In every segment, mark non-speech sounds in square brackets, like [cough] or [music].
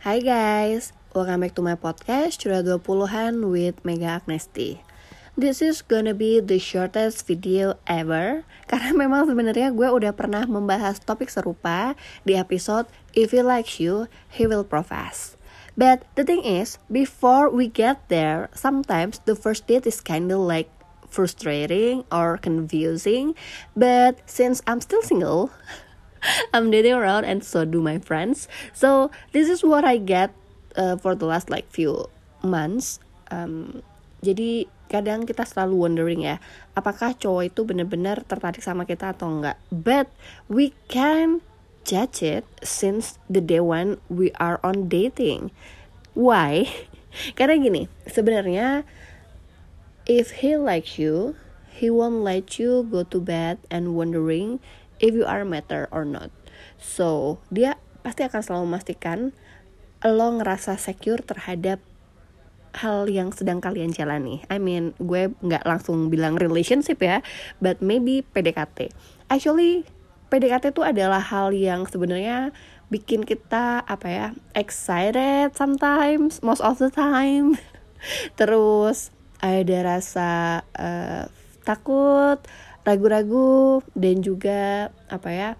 Hai guys, welcome back to my podcast Curah 20-an with Mega Agnesti. This is gonna be the shortest video ever [laughs] Karena memang sebenarnya gue udah pernah membahas topik serupa di episode If he likes you, he will profess. But the thing is, before we get there, sometimes the first date is kinda like frustrating or confusing But since I'm still single [laughs] [laughs] I'm dating around and so do my friends. So this is what I get uh, for the last like few months. Um, jadi kadang kita selalu wondering ya, apakah cowok itu benar-benar tertarik sama kita atau enggak. But we can judge it since the day when we are on dating. Why? [laughs] Karena gini, sebenarnya if he likes you, he won't let you go to bed and wondering if you are matter or not. So, dia pasti akan selalu memastikan lo ngerasa secure terhadap hal yang sedang kalian jalani. I mean, gue nggak langsung bilang relationship ya, but maybe PDKT. Actually, PDKT itu adalah hal yang sebenarnya bikin kita apa ya excited sometimes, most of the time. [laughs] Terus ada rasa uh, takut, ragu-ragu dan juga apa ya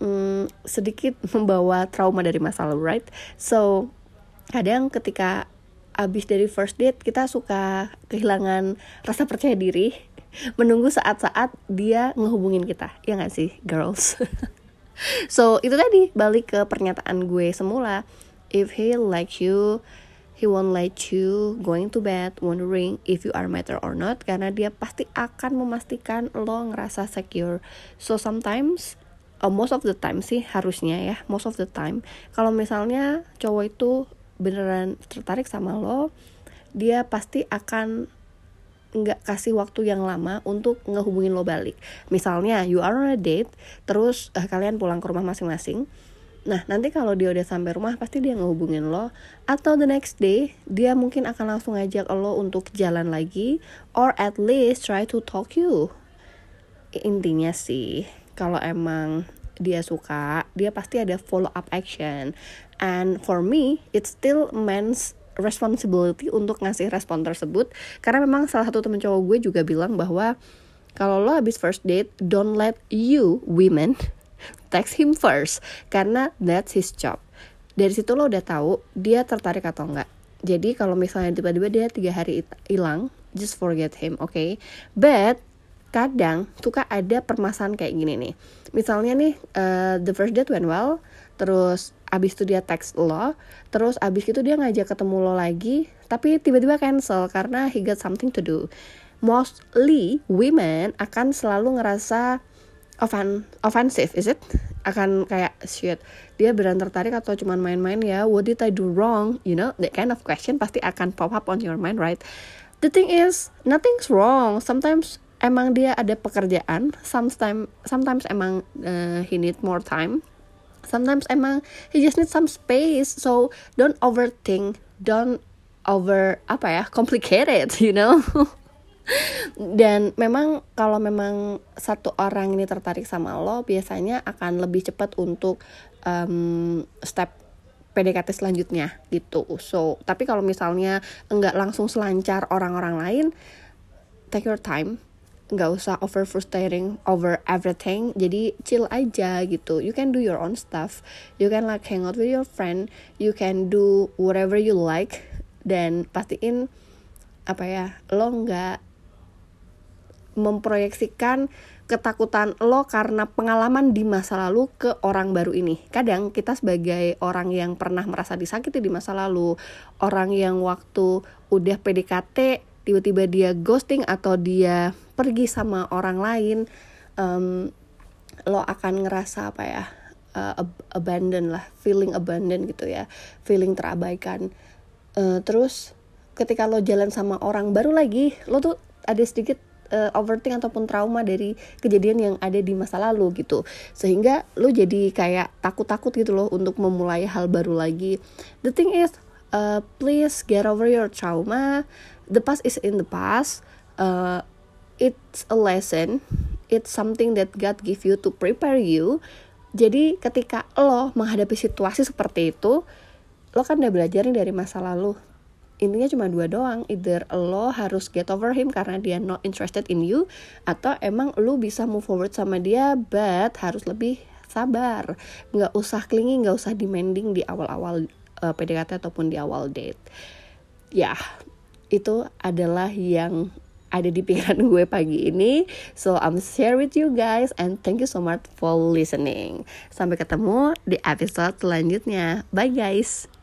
um, sedikit [laughs] membawa trauma dari masa lalu, right? So kadang ketika abis dari first date kita suka kehilangan rasa percaya diri [laughs] menunggu saat-saat dia ngehubungin kita. Ya gak sih girls? [laughs] So itu tadi balik ke pernyataan gue semula. If he like you he won't let you going to bed wondering if you are matter or not karena dia pasti akan memastikan lo ngerasa secure. So sometimes uh, most of the time sih harusnya ya most of the time kalau misalnya cowok itu beneran tertarik sama lo dia pasti akan nggak kasih waktu yang lama untuk ngehubungin lo balik. Misalnya you are on a date terus uh, kalian pulang ke rumah masing-masing Nah, nanti kalau dia udah sampai rumah pasti dia ngehubungin lo atau the next day dia mungkin akan langsung ngajak lo untuk jalan lagi or at least try to talk you. Intinya sih, kalau emang dia suka, dia pasti ada follow up action. And for me, it's still men's responsibility untuk ngasih respon tersebut karena memang salah satu temen cowok gue juga bilang bahwa kalau lo habis first date, don't let you women text him first karena that's his job. Dari situ lo udah tahu dia tertarik atau enggak. Jadi kalau misalnya tiba-tiba dia tiga hari hilang just forget him oke okay? but kadang suka ada permasalahan kayak gini nih. Misalnya nih uh, the first date went well terus abis itu dia text lo terus abis itu dia ngajak ketemu lo lagi tapi tiba-tiba cancel karena he got something to do. Mostly women akan selalu ngerasa offen offensive is it? Akan kayak shit. Dia beran tertarik atau cuman main-main ya? What did I do wrong? You know that kind of question pasti akan pop up on your mind right? The thing is nothing's wrong. Sometimes emang dia ada pekerjaan. Sometimes sometimes emang uh, he need more time. Sometimes emang he just need some space. So don't overthink. Don't over apa ya? Complicated you know [laughs] dan memang kalau memang satu orang ini tertarik sama lo biasanya akan lebih cepat untuk um, step PDKT selanjutnya gitu. So tapi kalau misalnya enggak langsung selancar orang-orang lain take your time. Nggak usah over frustrating over everything. Jadi chill aja gitu. You can do your own stuff. You can like hang out with your friend. You can do whatever you like. Dan pastiin apa ya lo nggak memproyeksikan ketakutan lo karena pengalaman di masa lalu ke orang baru ini. Kadang kita sebagai orang yang pernah merasa disakiti di masa lalu, orang yang waktu udah PDKT tiba-tiba dia ghosting atau dia pergi sama orang lain, um, lo akan ngerasa apa ya? Uh, abandon lah, feeling abandon gitu ya, feeling terabaikan. Uh, terus ketika lo jalan sama orang baru lagi, lo tuh ada sedikit uh, overthink ataupun trauma dari kejadian yang ada di masa lalu gitu. Sehingga lo jadi kayak takut-takut gitu loh untuk memulai hal baru lagi. The thing is uh, please get over your trauma. The past is in the past. Uh, it's a lesson. It's something that God give you to prepare you. Jadi ketika lo menghadapi situasi seperti itu lo kan udah belajar nih dari masa lalu intinya cuma dua doang either lo harus get over him karena dia not interested in you atau emang lo bisa move forward sama dia but harus lebih sabar nggak usah clingy nggak usah demanding di awal-awal uh, eh, PDKT ataupun di awal date ya itu adalah yang ada di pikiran [laughs] gue pagi ini. So I'm share with you guys and thank you so much for listening. Sampai ketemu di episode selanjutnya. Bye guys.